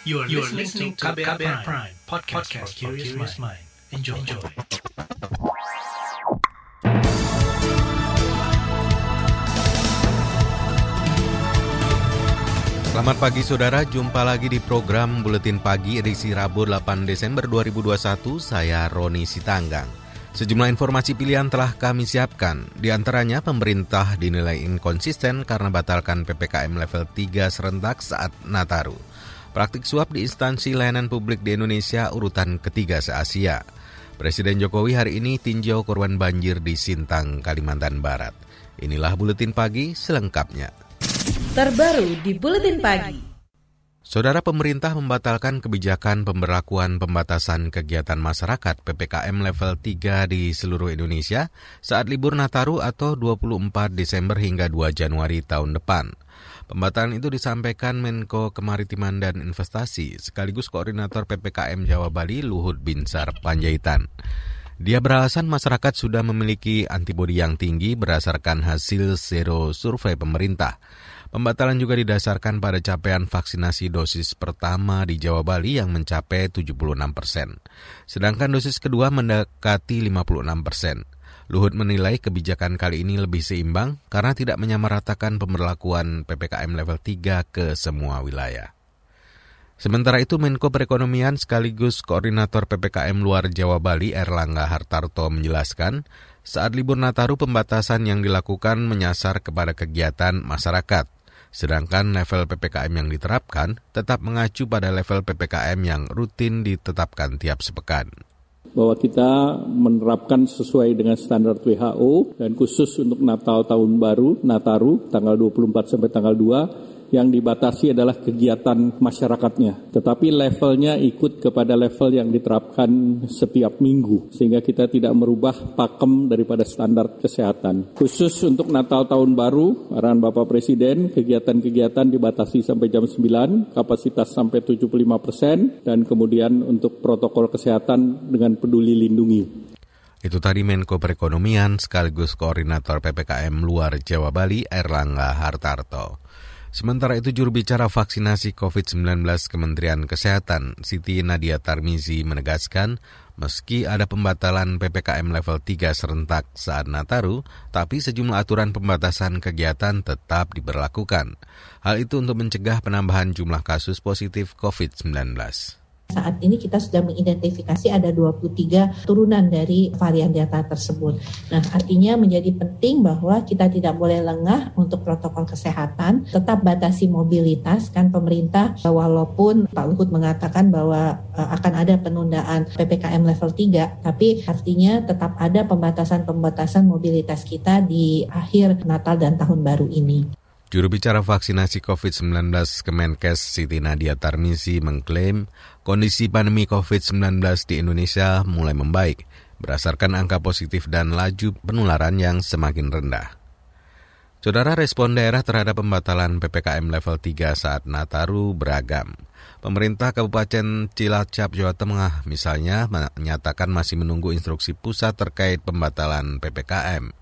You are, you are listening to KBR, KBR Prime, Prime podcast, podcast for curious mind. Enjoy. Enjoy. Selamat pagi saudara, jumpa lagi di program Buletin Pagi edisi Rabu 8 Desember 2021, saya Roni Sitanggang. Sejumlah informasi pilihan telah kami siapkan, di antaranya pemerintah dinilai inkonsisten karena batalkan PPKM level 3 serentak saat Nataru. Praktik suap di instansi layanan publik di Indonesia urutan ketiga se-Asia. Presiden Jokowi hari ini tinjau korban banjir di Sintang, Kalimantan Barat. Inilah Buletin Pagi selengkapnya. Terbaru di Buletin Pagi. Saudara pemerintah membatalkan kebijakan pemberlakuan pembatasan kegiatan masyarakat PPKM level 3 di seluruh Indonesia saat libur Nataru atau 24 Desember hingga 2 Januari tahun depan. Pembatalan itu disampaikan Menko Kemaritiman dan Investasi sekaligus Koordinator PPKM Jawa Bali Luhut Binsar Panjaitan. Dia beralasan masyarakat sudah memiliki antibodi yang tinggi berdasarkan hasil zero survei pemerintah. Pembatalan juga didasarkan pada capaian vaksinasi dosis pertama di Jawa Bali yang mencapai 76 persen. Sedangkan dosis kedua mendekati 56 persen. Luhut menilai kebijakan kali ini lebih seimbang karena tidak menyamaratakan pemberlakuan PPKM level 3 ke semua wilayah. Sementara itu Menko Perekonomian sekaligus Koordinator PPKM luar Jawa Bali Erlangga Hartarto menjelaskan, saat libur Nataru pembatasan yang dilakukan menyasar kepada kegiatan masyarakat. Sedangkan level PPKM yang diterapkan tetap mengacu pada level PPKM yang rutin ditetapkan tiap sepekan bahwa kita menerapkan sesuai dengan standar WHO dan khusus untuk Natal tahun baru Nataru tanggal 24 sampai tanggal 2 yang dibatasi adalah kegiatan masyarakatnya. Tetapi levelnya ikut kepada level yang diterapkan setiap minggu. Sehingga kita tidak merubah pakem daripada standar kesehatan. Khusus untuk Natal Tahun Baru, arahan Bapak Presiden, kegiatan-kegiatan dibatasi sampai jam 9, kapasitas sampai 75 persen, dan kemudian untuk protokol kesehatan dengan peduli lindungi. Itu tadi Menko Perekonomian sekaligus Koordinator PPKM Luar Jawa Bali Erlangga Hartarto. Sementara itu juru bicara vaksinasi COVID-19 Kementerian Kesehatan Siti Nadia Tarmizi menegaskan meski ada pembatalan PPKM level 3 serentak saat Nataru, tapi sejumlah aturan pembatasan kegiatan tetap diberlakukan. Hal itu untuk mencegah penambahan jumlah kasus positif COVID-19. Saat ini kita sudah mengidentifikasi ada 23 turunan dari varian Delta tersebut. Nah, artinya menjadi penting bahwa kita tidak boleh lengah untuk protokol kesehatan, tetap batasi mobilitas kan pemerintah walaupun Pak Luhut mengatakan bahwa uh, akan ada penundaan PPKM level 3, tapi artinya tetap ada pembatasan-pembatasan mobilitas kita di akhir Natal dan Tahun Baru ini. Juru bicara vaksinasi COVID-19 Kemenkes Siti Nadia Tarmisi mengklaim kondisi pandemi COVID-19 di Indonesia mulai membaik berdasarkan angka positif dan laju penularan yang semakin rendah. Saudara respon daerah terhadap pembatalan PPKM level 3 saat Nataru beragam. Pemerintah Kabupaten Cilacap, Jawa Tengah misalnya menyatakan masih menunggu instruksi pusat terkait pembatalan PPKM.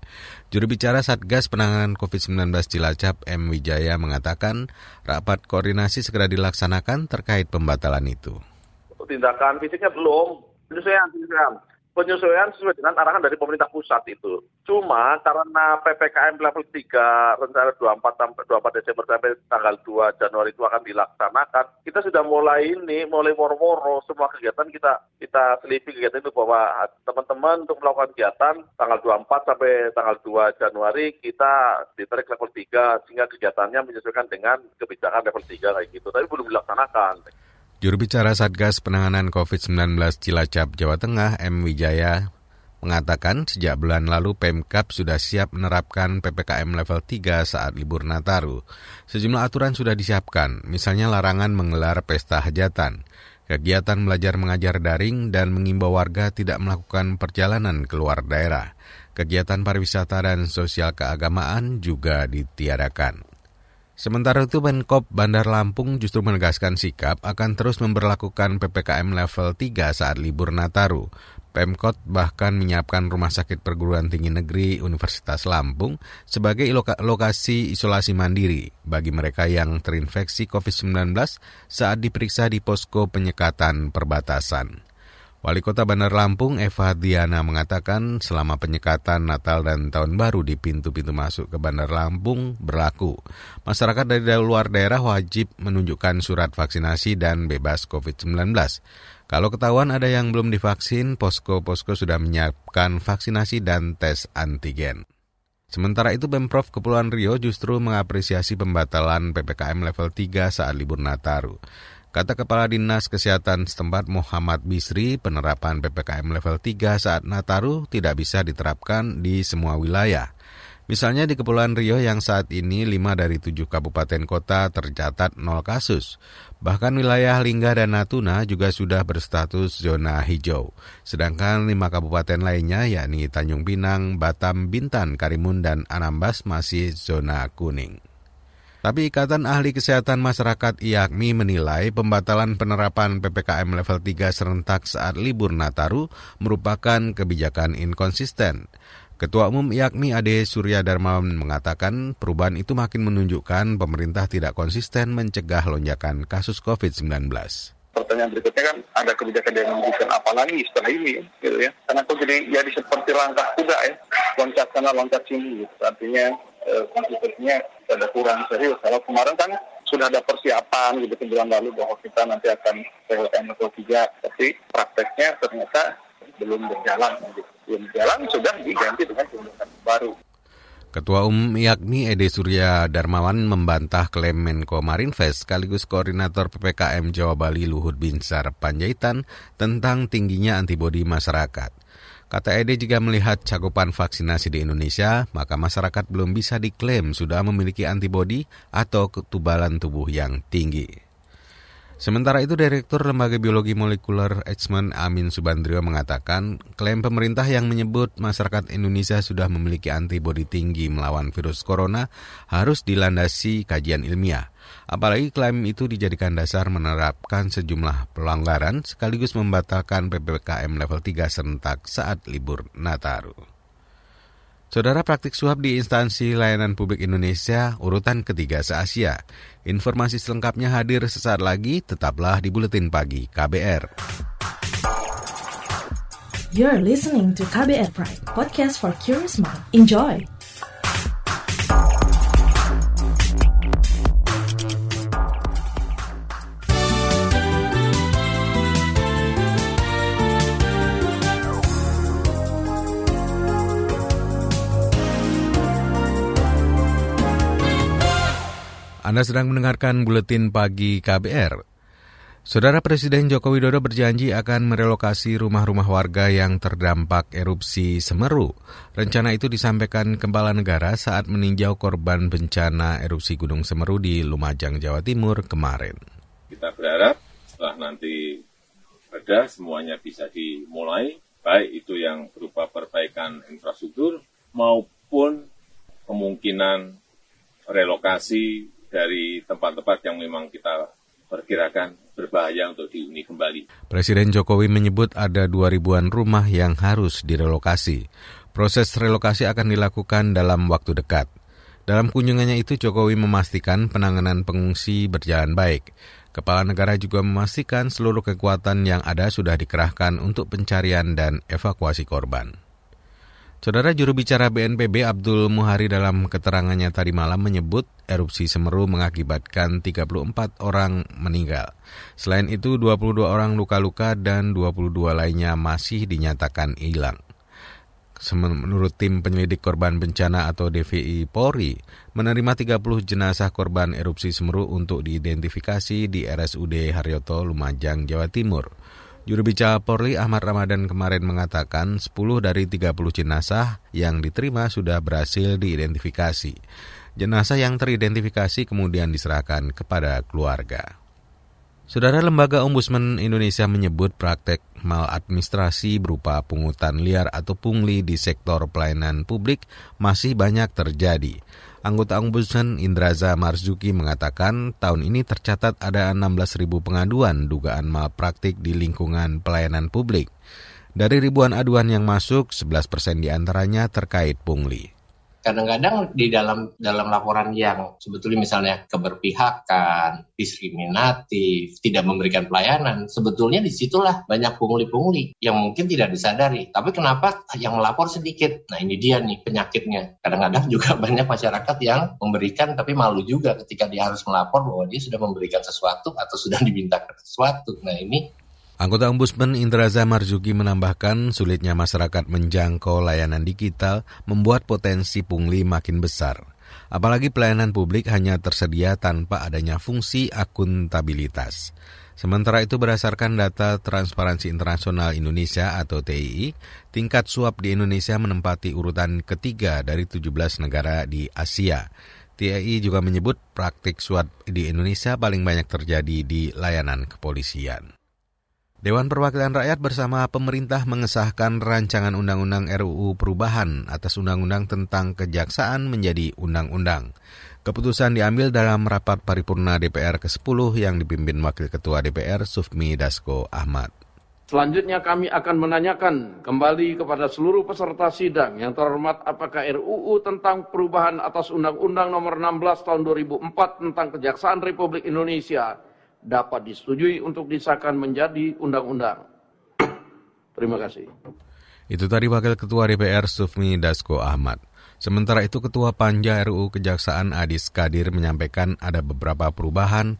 Juru bicara Satgas Penanganan COVID-19 Cilacap, M. Wijaya, mengatakan rapat koordinasi segera dilaksanakan terkait pembatalan itu. Tindakan fisiknya belum, penyesuaian, penyesuaian penyesuaian sesuai dengan arahan dari pemerintah pusat itu. Cuma karena PPKM level 3 rencana 24 sampai 24 Desember sampai tanggal 2 Januari itu akan dilaksanakan, kita sudah mulai ini, mulai moro-moro semua kegiatan kita kita selipi kegiatan itu bahwa teman-teman untuk melakukan kegiatan tanggal 24 sampai tanggal 2 Januari kita ditarik level 3 sehingga kegiatannya menyesuaikan dengan kebijakan level 3 kayak gitu. Tapi belum dilaksanakan. Juru bicara Satgas Penanganan COVID-19 Cilacap, Jawa Tengah, M. Wijaya, mengatakan sejak bulan lalu Pemkap sudah siap menerapkan PPKM level 3 saat libur Nataru. Sejumlah aturan sudah disiapkan, misalnya larangan menggelar pesta hajatan, kegiatan belajar mengajar daring, dan mengimbau warga tidak melakukan perjalanan keluar daerah. Kegiatan pariwisata dan sosial keagamaan juga ditiadakan. Sementara itu Menkop Bandar Lampung justru menegaskan sikap akan terus memperlakukan PPKM level 3 saat libur Nataru. Pemkot bahkan menyiapkan Rumah Sakit Perguruan Tinggi Negeri Universitas Lampung sebagai lokasi isolasi mandiri bagi mereka yang terinfeksi COVID-19 saat diperiksa di posko penyekatan perbatasan. Wali Kota Bandar Lampung Eva Diana mengatakan selama penyekatan Natal dan Tahun Baru di pintu-pintu masuk ke Bandar Lampung berlaku. Masyarakat dari luar daerah wajib menunjukkan surat vaksinasi dan bebas COVID-19. Kalau ketahuan ada yang belum divaksin, posko-posko sudah menyiapkan vaksinasi dan tes antigen. Sementara itu Pemprov Kepulauan Rio justru mengapresiasi pembatalan PPKM level 3 saat libur Nataru. Kata Kepala Dinas Kesehatan setempat Muhammad Bisri, penerapan PPKM level 3 saat Nataru tidak bisa diterapkan di semua wilayah. Misalnya di Kepulauan Rio yang saat ini 5 dari 7 kabupaten kota tercatat 0 kasus. Bahkan wilayah Lingga dan Natuna juga sudah berstatus zona hijau. Sedangkan 5 kabupaten lainnya yakni Tanjung Pinang, Batam, Bintan, Karimun, dan Anambas masih zona kuning. Tapi Ikatan Ahli Kesehatan Masyarakat IAKMI menilai pembatalan penerapan PPKM level 3 serentak saat libur Nataru merupakan kebijakan inkonsisten. Ketua Umum IAKMI Ade Surya Darmawan mengatakan perubahan itu makin menunjukkan pemerintah tidak konsisten mencegah lonjakan kasus COVID-19 pertanyaan berikutnya kan ada kebijakan yang menunjukkan apa lagi setelah ini gitu ya karena kok jadi jadi seperti langkah kuda ya loncat sana loncat sini gitu. artinya eh, konsistensinya ada kurang serius kalau kemarin kan sudah ada persiapan gitu bulan lalu bahwa kita nanti akan PLN level 3 tapi prakteknya ternyata belum berjalan gitu belum jalan sudah diganti dengan kebijakan baru. Ketua Umum yakni Ede Surya Darmawan membantah klaim Menko Marinvest sekaligus Koordinator PPKM Jawa Bali Luhut Binsar Panjaitan tentang tingginya antibodi masyarakat. Kata Ede jika melihat cakupan vaksinasi di Indonesia, maka masyarakat belum bisa diklaim sudah memiliki antibodi atau ketubalan tubuh yang tinggi. Sementara itu, Direktur Lembaga Biologi Molekuler Eijkman Amin Subandrio mengatakan, klaim pemerintah yang menyebut masyarakat Indonesia sudah memiliki antibodi tinggi melawan virus corona harus dilandasi kajian ilmiah. Apalagi klaim itu dijadikan dasar menerapkan sejumlah pelanggaran sekaligus membatalkan PPKM level 3 serentak saat libur Nataru. Saudara praktik suap di instansi layanan publik Indonesia urutan ketiga se-Asia. Informasi selengkapnya hadir sesaat lagi, tetaplah di Buletin Pagi KBR. You're listening to KBR Pride, podcast for curious mind. Enjoy! Anda sedang mendengarkan buletin pagi KBR. Saudara Presiden Joko Widodo berjanji akan merelokasi rumah-rumah warga yang terdampak erupsi Semeru. Rencana itu disampaikan Kepala Negara saat meninjau korban bencana erupsi Gunung Semeru di Lumajang, Jawa Timur kemarin. Kita berharap setelah nanti ada semuanya bisa dimulai, baik itu yang berupa perbaikan infrastruktur maupun kemungkinan relokasi dari tempat-tempat yang memang kita perkirakan berbahaya untuk dihuni kembali. Presiden Jokowi menyebut ada dua ribuan rumah yang harus direlokasi. Proses relokasi akan dilakukan dalam waktu dekat. Dalam kunjungannya itu Jokowi memastikan penanganan pengungsi berjalan baik. Kepala negara juga memastikan seluruh kekuatan yang ada sudah dikerahkan untuk pencarian dan evakuasi korban. Saudara juru bicara BNPB Abdul Muhari dalam keterangannya tadi malam menyebut erupsi Semeru mengakibatkan 34 orang meninggal. Selain itu 22 orang luka-luka dan 22 lainnya masih dinyatakan hilang. Menurut tim penyelidik korban bencana atau DVI Polri, menerima 30 jenazah korban erupsi Semeru untuk diidentifikasi di RSUD Haryoto, Lumajang, Jawa Timur. Juru bicara Polri Ahmad Ramadan kemarin mengatakan 10 dari 30 jenazah yang diterima sudah berhasil diidentifikasi. Jenazah yang teridentifikasi kemudian diserahkan kepada keluarga. Saudara Lembaga Ombudsman Indonesia menyebut praktek maladministrasi berupa pungutan liar atau pungli di sektor pelayanan publik masih banyak terjadi. Anggota Ombudsman Indraza Marzuki mengatakan tahun ini tercatat ada 16.000 pengaduan dugaan malpraktik di lingkungan pelayanan publik. Dari ribuan aduan yang masuk, 11 persen di antaranya terkait pungli kadang-kadang di dalam dalam laporan yang sebetulnya misalnya keberpihakan, diskriminatif, tidak memberikan pelayanan, sebetulnya di situlah banyak pungli-pungli yang mungkin tidak disadari. Tapi kenapa yang melapor sedikit? Nah ini dia nih penyakitnya. Kadang-kadang juga banyak masyarakat yang memberikan tapi malu juga ketika dia harus melapor bahwa dia sudah memberikan sesuatu atau sudah dimintakan sesuatu. Nah ini Anggota Ombudsman Indraza Marzuki menambahkan sulitnya masyarakat menjangkau layanan digital membuat potensi pungli makin besar. Apalagi pelayanan publik hanya tersedia tanpa adanya fungsi akuntabilitas. Sementara itu berdasarkan data Transparansi Internasional Indonesia atau TII, tingkat suap di Indonesia menempati urutan ketiga dari 17 negara di Asia. TII juga menyebut praktik suap di Indonesia paling banyak terjadi di layanan kepolisian. Dewan Perwakilan Rakyat bersama pemerintah mengesahkan rancangan undang-undang RUU perubahan atas undang-undang tentang kejaksaan menjadi undang-undang. Keputusan diambil dalam rapat paripurna DPR ke-10 yang dipimpin Wakil Ketua DPR Sufmi Dasko Ahmad. Selanjutnya kami akan menanyakan kembali kepada seluruh peserta sidang yang terhormat apakah RUU tentang perubahan atas Undang-Undang Nomor 16 Tahun 2004 tentang Kejaksaan Republik Indonesia dapat disetujui untuk disahkan menjadi undang-undang. Terima kasih. Itu tadi Wakil Ketua DPR Sufmi Dasko Ahmad. Sementara itu Ketua Panja RUU Kejaksaan Adis Kadir menyampaikan ada beberapa perubahan,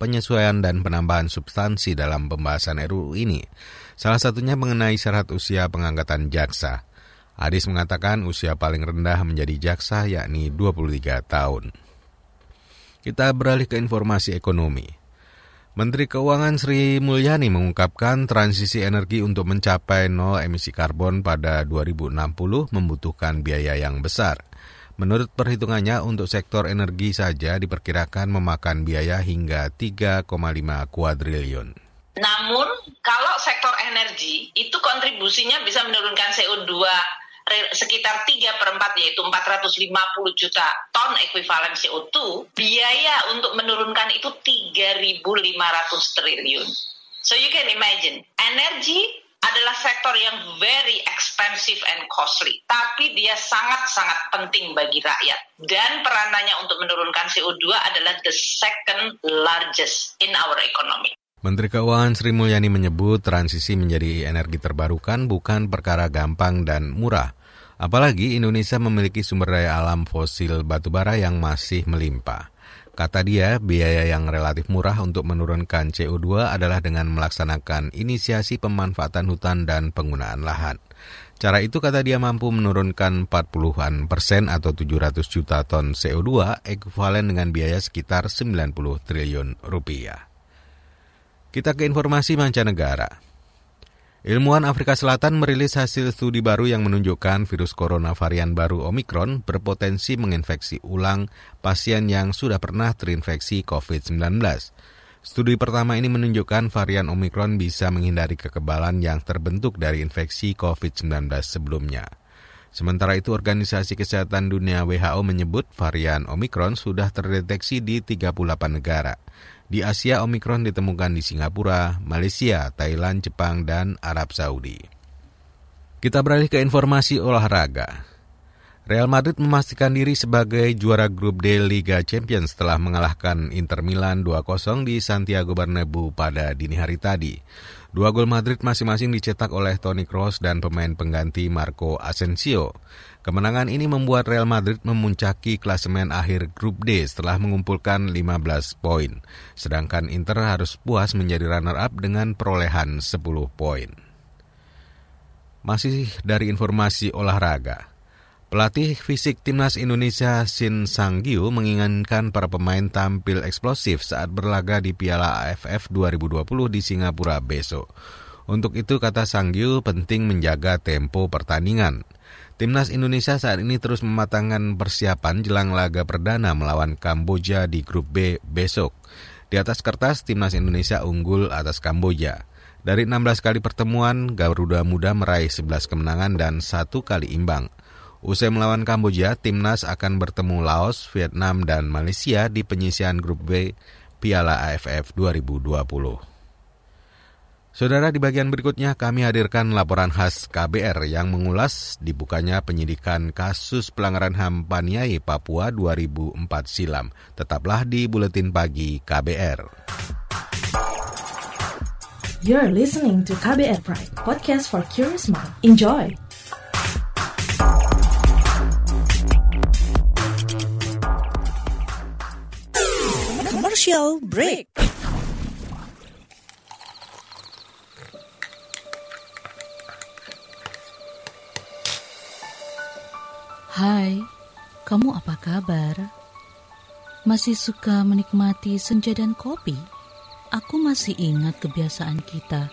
penyesuaian dan penambahan substansi dalam pembahasan RUU ini. Salah satunya mengenai syarat usia pengangkatan jaksa. Adis mengatakan usia paling rendah menjadi jaksa yakni 23 tahun. Kita beralih ke informasi ekonomi. Menteri Keuangan Sri Mulyani mengungkapkan transisi energi untuk mencapai nol emisi karbon pada 2060 membutuhkan biaya yang besar. Menurut perhitungannya, untuk sektor energi saja diperkirakan memakan biaya hingga 3,5 kuadriliun. Namun, kalau sektor energi itu kontribusinya bisa menurunkan CO2 sekitar 3 per 4 yaitu 450 juta ton ekuivalen CO2, biaya untuk menurunkan itu 3.500 triliun. So you can imagine, energi adalah sektor yang very expensive and costly, tapi dia sangat-sangat penting bagi rakyat. Dan peranannya untuk menurunkan CO2 adalah the second largest in our economy. Menteri Keuangan Sri Mulyani menyebut transisi menjadi energi terbarukan bukan perkara gampang dan murah. Apalagi Indonesia memiliki sumber daya alam fosil batubara yang masih melimpah. Kata dia, biaya yang relatif murah untuk menurunkan CO2 adalah dengan melaksanakan inisiasi pemanfaatan hutan dan penggunaan lahan. Cara itu kata dia mampu menurunkan 40-an persen atau 700 juta ton CO2 ekuivalen dengan biaya sekitar 90 triliun rupiah. Kita ke informasi mancanegara. Ilmuwan Afrika Selatan merilis hasil studi baru yang menunjukkan virus corona varian baru Omicron berpotensi menginfeksi ulang pasien yang sudah pernah terinfeksi COVID-19. Studi pertama ini menunjukkan varian Omicron bisa menghindari kekebalan yang terbentuk dari infeksi COVID-19 sebelumnya. Sementara itu, Organisasi Kesehatan Dunia WHO menyebut varian Omicron sudah terdeteksi di 38 negara. Di Asia, Omikron ditemukan di Singapura, Malaysia, Thailand, Jepang, dan Arab Saudi. Kita beralih ke informasi olahraga. Real Madrid memastikan diri sebagai juara grup D Liga Champions setelah mengalahkan Inter Milan 2-0 di Santiago Bernabeu pada dini hari tadi. Dua gol Madrid masing-masing dicetak oleh Toni Kroos dan pemain pengganti Marco Asensio. Kemenangan ini membuat Real Madrid memuncaki klasemen akhir grup D setelah mengumpulkan 15 poin. Sedangkan Inter harus puas menjadi runner-up dengan perolehan 10 poin. Masih dari informasi olahraga. Pelatih fisik timnas Indonesia Shin Sang-gyu menginginkan para pemain tampil eksplosif saat berlaga di Piala AFF 2020 di Singapura besok. Untuk itu, kata Sang-gyu, penting menjaga tempo pertandingan. Timnas Indonesia saat ini terus mematangkan persiapan jelang laga perdana melawan Kamboja di grup B besok. Di atas kertas, Timnas Indonesia unggul atas Kamboja. Dari 16 kali pertemuan, Garuda Muda meraih 11 kemenangan dan satu kali imbang. Usai melawan Kamboja, timnas akan bertemu Laos, Vietnam, dan Malaysia di penyisian grup B Piala AFF 2020. Saudara, di bagian berikutnya kami hadirkan laporan khas KBR yang mengulas dibukanya penyidikan kasus pelanggaran HAM Paniai Papua 2004 silam. Tetaplah di Buletin Pagi KBR. You're listening to KBR Pride, podcast for curious mind. Enjoy! Commercial break. Hai, kamu apa kabar? Masih suka menikmati senja dan kopi? Aku masih ingat kebiasaan kita.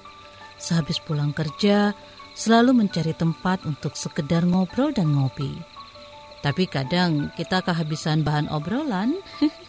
Sehabis pulang kerja, selalu mencari tempat untuk sekedar ngobrol dan ngopi. Tapi kadang kita kehabisan bahan obrolan.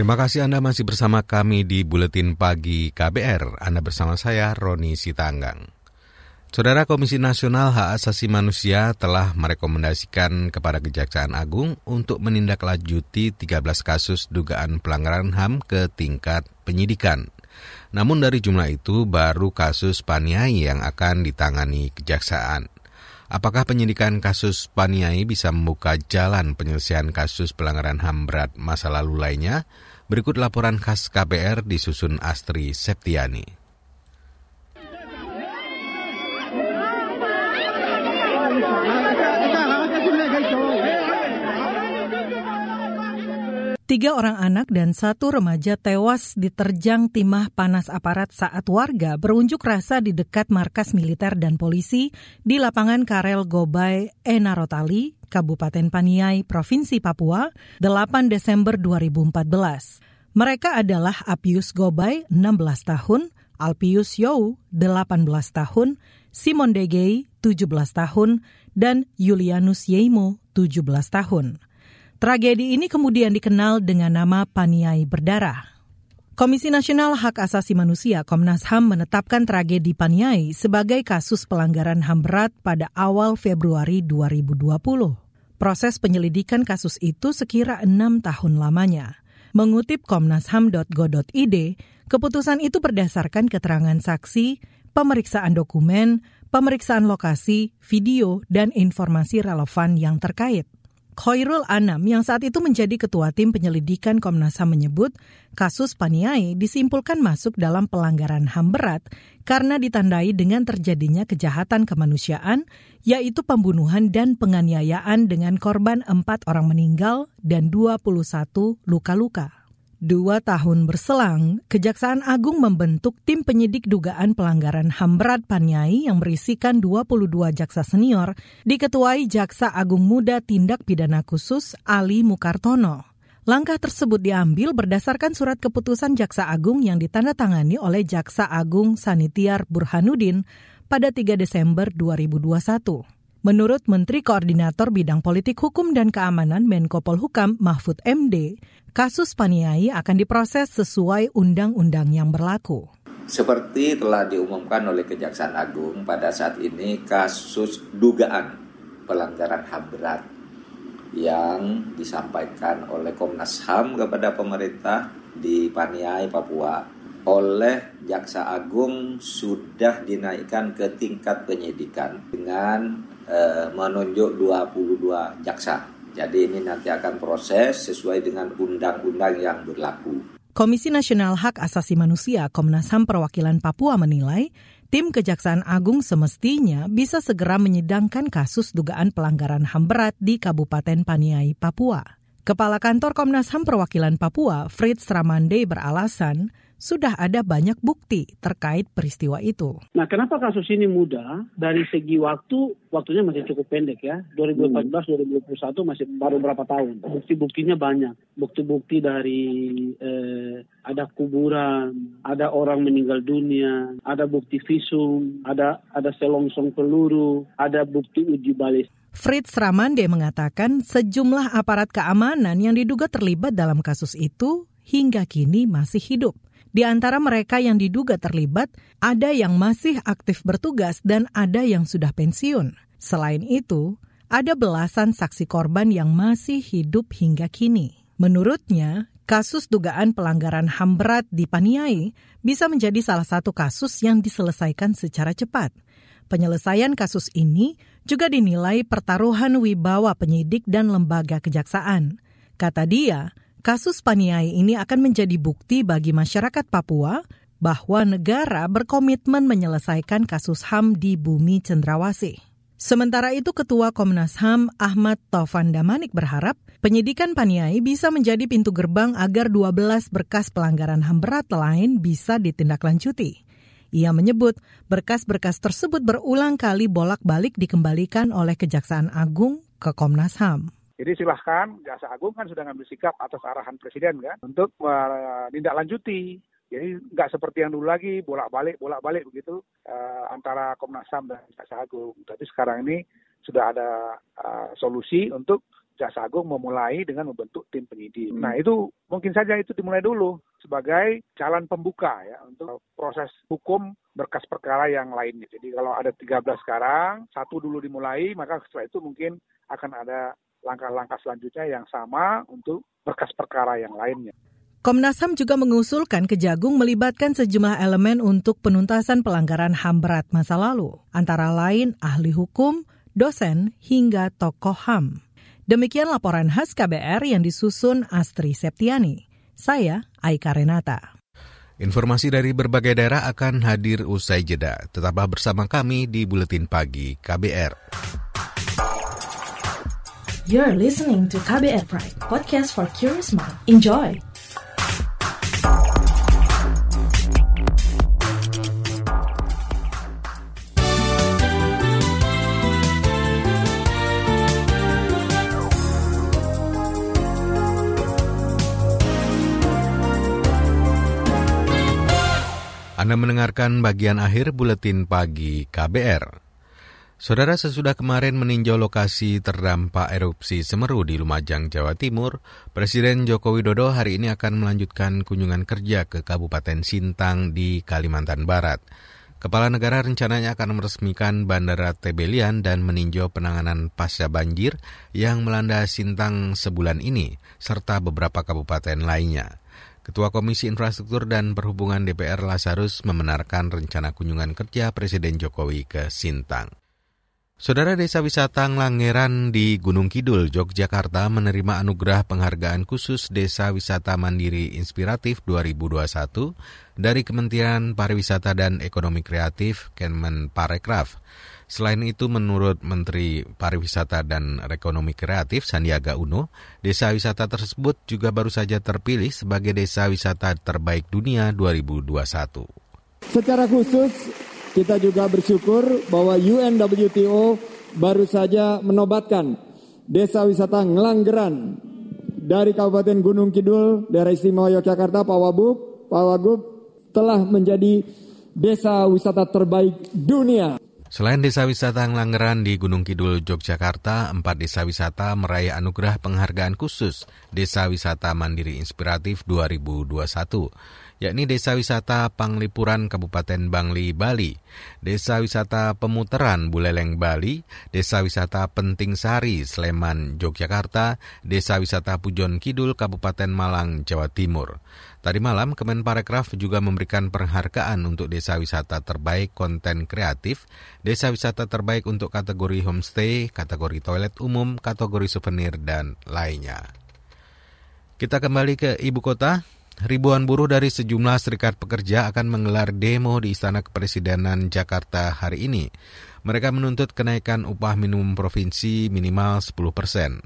Terima kasih Anda masih bersama kami di Buletin Pagi KBR. Anda bersama saya, Roni Sitanggang. Saudara Komisi Nasional Hak Asasi Manusia telah merekomendasikan kepada Kejaksaan Agung untuk menindaklanjuti 13 kasus dugaan pelanggaran HAM ke tingkat penyidikan. Namun dari jumlah itu baru kasus paniai yang akan ditangani kejaksaan. Apakah penyidikan kasus Paniai bisa membuka jalan penyelesaian kasus pelanggaran HAM berat masa lalu lainnya? Berikut laporan khas KBR disusun Astri Septiani. Tiga orang anak dan satu remaja tewas diterjang timah panas aparat saat warga berunjuk rasa di dekat markas militer dan polisi di lapangan Karel Gobay Enarotali, Kabupaten Paniai, Provinsi Papua, 8 Desember 2014. Mereka adalah Apius Gobay, 16 tahun, Alpius Yow, 18 tahun, Simon Degei, 17 tahun, dan Julianus Yeimo, 17 tahun. Tragedi ini kemudian dikenal dengan nama Paniai Berdarah. Komisi Nasional Hak Asasi Manusia Komnas HAM menetapkan tragedi Paniai sebagai kasus pelanggaran HAM berat pada awal Februari 2020. Proses penyelidikan kasus itu sekira enam tahun lamanya. Mengutip komnasham.go.id, keputusan itu berdasarkan keterangan saksi, pemeriksaan dokumen, pemeriksaan lokasi, video, dan informasi relevan yang terkait. Khairul Anam yang saat itu menjadi ketua tim penyelidikan Komnas HAM menyebut kasus Paniai disimpulkan masuk dalam pelanggaran HAM berat karena ditandai dengan terjadinya kejahatan kemanusiaan yaitu pembunuhan dan penganiayaan dengan korban empat orang meninggal dan 21 luka-luka. Dua tahun berselang, Kejaksaan Agung membentuk tim penyidik dugaan pelanggaran HAM berat Paniai yang berisikan 22 jaksa senior, diketuai Jaksa Agung Muda Tindak Pidana Khusus Ali Mukartono. Langkah tersebut diambil berdasarkan surat keputusan Jaksa Agung yang ditandatangani oleh Jaksa Agung Sanitiar Burhanuddin pada 3 Desember 2021. Menurut Menteri Koordinator Bidang Politik Hukum dan Keamanan Menko Polhukam Mahfud MD, kasus Paniai akan diproses sesuai undang-undang yang berlaku. Seperti telah diumumkan oleh Kejaksaan Agung pada saat ini kasus dugaan pelanggaran HAM berat yang disampaikan oleh Komnas HAM kepada pemerintah di Paniai, Papua oleh Jaksa Agung sudah dinaikkan ke tingkat penyidikan dengan Eh, menunjuk 22 jaksa. Jadi ini nanti akan proses sesuai dengan undang-undang yang berlaku. Komisi Nasional Hak Asasi Manusia Komnas HAM Perwakilan Papua menilai tim Kejaksaan Agung semestinya bisa segera menyidangkan kasus dugaan pelanggaran HAM berat di Kabupaten Paniai, Papua. Kepala Kantor Komnas HAM Perwakilan Papua, Fritz Ramande beralasan, sudah ada banyak bukti terkait peristiwa itu. Nah, kenapa kasus ini mudah? Dari segi waktu, waktunya masih cukup pendek ya. 2014-2021 masih baru berapa tahun. Bukti-buktinya banyak. Bukti-bukti dari eh, ada kuburan, ada orang meninggal dunia, ada bukti visum, ada ada selongsong peluru, ada bukti uji balis. Fritz Ramande mengatakan sejumlah aparat keamanan yang diduga terlibat dalam kasus itu hingga kini masih hidup. Di antara mereka yang diduga terlibat, ada yang masih aktif bertugas dan ada yang sudah pensiun. Selain itu, ada belasan saksi korban yang masih hidup hingga kini. Menurutnya, kasus dugaan pelanggaran HAM berat di Paniai bisa menjadi salah satu kasus yang diselesaikan secara cepat. Penyelesaian kasus ini juga dinilai pertaruhan wibawa penyidik dan lembaga kejaksaan. Kata dia, Kasus Paniai ini akan menjadi bukti bagi masyarakat Papua bahwa negara berkomitmen menyelesaikan kasus HAM di bumi cendrawasih. Sementara itu Ketua Komnas HAM Ahmad Taufan Damanik berharap penyidikan Paniai bisa menjadi pintu gerbang agar 12 berkas pelanggaran HAM berat lain bisa ditindaklanjuti. Ia menyebut berkas-berkas tersebut berulang kali bolak-balik dikembalikan oleh Kejaksaan Agung ke Komnas HAM. Jadi silahkan Jaksa Agung kan sudah ngambil sikap atas arahan Presiden kan untuk menindaklanjuti. Jadi nggak seperti yang dulu lagi bolak-balik bolak-balik begitu uh, antara Komnas HAM dan Jaksa Agung. Tapi sekarang ini sudah ada uh, solusi untuk Jaksa Agung memulai dengan membentuk tim penyidik. Hmm. Nah itu mungkin saja itu dimulai dulu sebagai jalan pembuka ya untuk proses hukum berkas perkara yang lainnya. Jadi kalau ada 13 sekarang, satu dulu dimulai, maka setelah itu mungkin akan ada langkah-langkah selanjutnya yang sama untuk berkas perkara yang lainnya. Komnas HAM juga mengusulkan Kejagung melibatkan sejumlah elemen untuk penuntasan pelanggaran HAM berat masa lalu, antara lain ahli hukum, dosen, hingga tokoh HAM. Demikian laporan khas KBR yang disusun Astri Septiani. Saya Aika Renata. Informasi dari berbagai daerah akan hadir usai jeda. Tetaplah bersama kami di Buletin Pagi KBR. You're listening to KBR Pride, podcast for curious mind. Enjoy! Anda mendengarkan bagian akhir buletin pagi KBR. Saudara sesudah kemarin meninjau lokasi terdampak erupsi Semeru di Lumajang, Jawa Timur, Presiden Joko Widodo hari ini akan melanjutkan kunjungan kerja ke Kabupaten Sintang di Kalimantan Barat. Kepala negara rencananya akan meresmikan Bandara Tebelian dan meninjau penanganan pasca banjir yang melanda Sintang sebulan ini, serta beberapa kabupaten lainnya. Ketua Komisi Infrastruktur dan Perhubungan DPR Lazarus membenarkan rencana kunjungan kerja Presiden Jokowi ke Sintang. Saudara Desa Wisata Nglangeran di Gunung Kidul, Yogyakarta menerima anugerah penghargaan khusus Desa Wisata Mandiri Inspiratif 2021 dari Kementerian Pariwisata dan Ekonomi Kreatif Kemenparekraf. Selain itu, menurut Menteri Pariwisata dan Ekonomi Kreatif Sandiaga Uno, desa wisata tersebut juga baru saja terpilih sebagai desa wisata terbaik dunia 2021. Secara khusus, kita juga bersyukur bahwa UNWTO baru saja menobatkan Desa Wisata Ngelanggeran dari Kabupaten Gunung Kidul, daerah istimewa Yogyakarta, Pak Wabub, Pak Wagub telah menjadi desa wisata terbaik dunia. Selain desa wisata Ngelanggeran di Gunung Kidul, Yogyakarta, empat desa wisata meraih anugerah penghargaan khusus Desa Wisata Mandiri Inspiratif 2021 yakni Desa Wisata Panglipuran Kabupaten Bangli, Bali, Desa Wisata Pemuteran Buleleng, Bali, Desa Wisata Penting Sari, Sleman, Yogyakarta, Desa Wisata Pujon Kidul, Kabupaten Malang, Jawa Timur. Tadi malam, Kemenparekraf juga memberikan penghargaan untuk desa wisata terbaik konten kreatif, desa wisata terbaik untuk kategori homestay, kategori toilet umum, kategori souvenir, dan lainnya. Kita kembali ke ibu kota. Ribuan buruh dari sejumlah serikat pekerja akan menggelar demo di Istana Kepresidenan Jakarta hari ini. Mereka menuntut kenaikan upah minimum provinsi minimal 10 persen.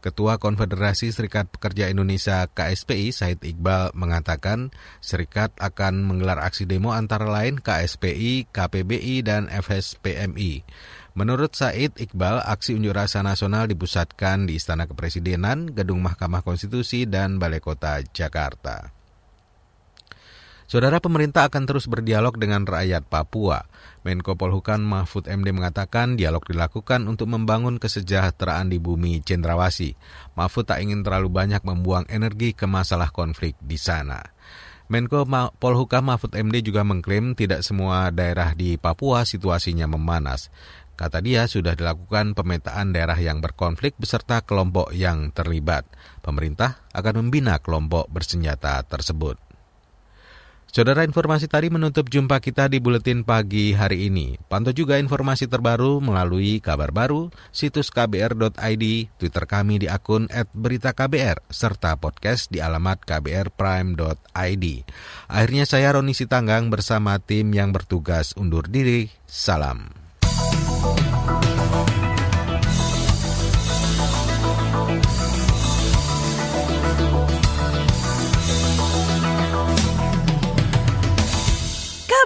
Ketua Konfederasi Serikat Pekerja Indonesia KSPI Said Iqbal mengatakan serikat akan menggelar aksi demo antara lain KSPI, KPBI, dan FSPMI. Menurut Said Iqbal, aksi unjuk rasa nasional dipusatkan di Istana Kepresidenan, Gedung Mahkamah Konstitusi, dan Balai Kota Jakarta. Saudara pemerintah akan terus berdialog dengan rakyat Papua. Menko Polhukam Mahfud MD mengatakan dialog dilakukan untuk membangun kesejahteraan di bumi Cendrawasi. Mahfud tak ingin terlalu banyak membuang energi ke masalah konflik di sana. Menko Polhukam Mahfud MD juga mengklaim tidak semua daerah di Papua situasinya memanas. Kata dia sudah dilakukan pemetaan daerah yang berkonflik beserta kelompok yang terlibat. Pemerintah akan membina kelompok bersenjata tersebut. Saudara informasi tadi menutup jumpa kita di Buletin Pagi hari ini. Pantau juga informasi terbaru melalui kabar baru, situs kbr.id, Twitter kami di akun @beritaKBR, serta podcast di alamat kbrprime.id. Akhirnya saya Roni Sitanggang bersama tim yang bertugas undur diri. Salam.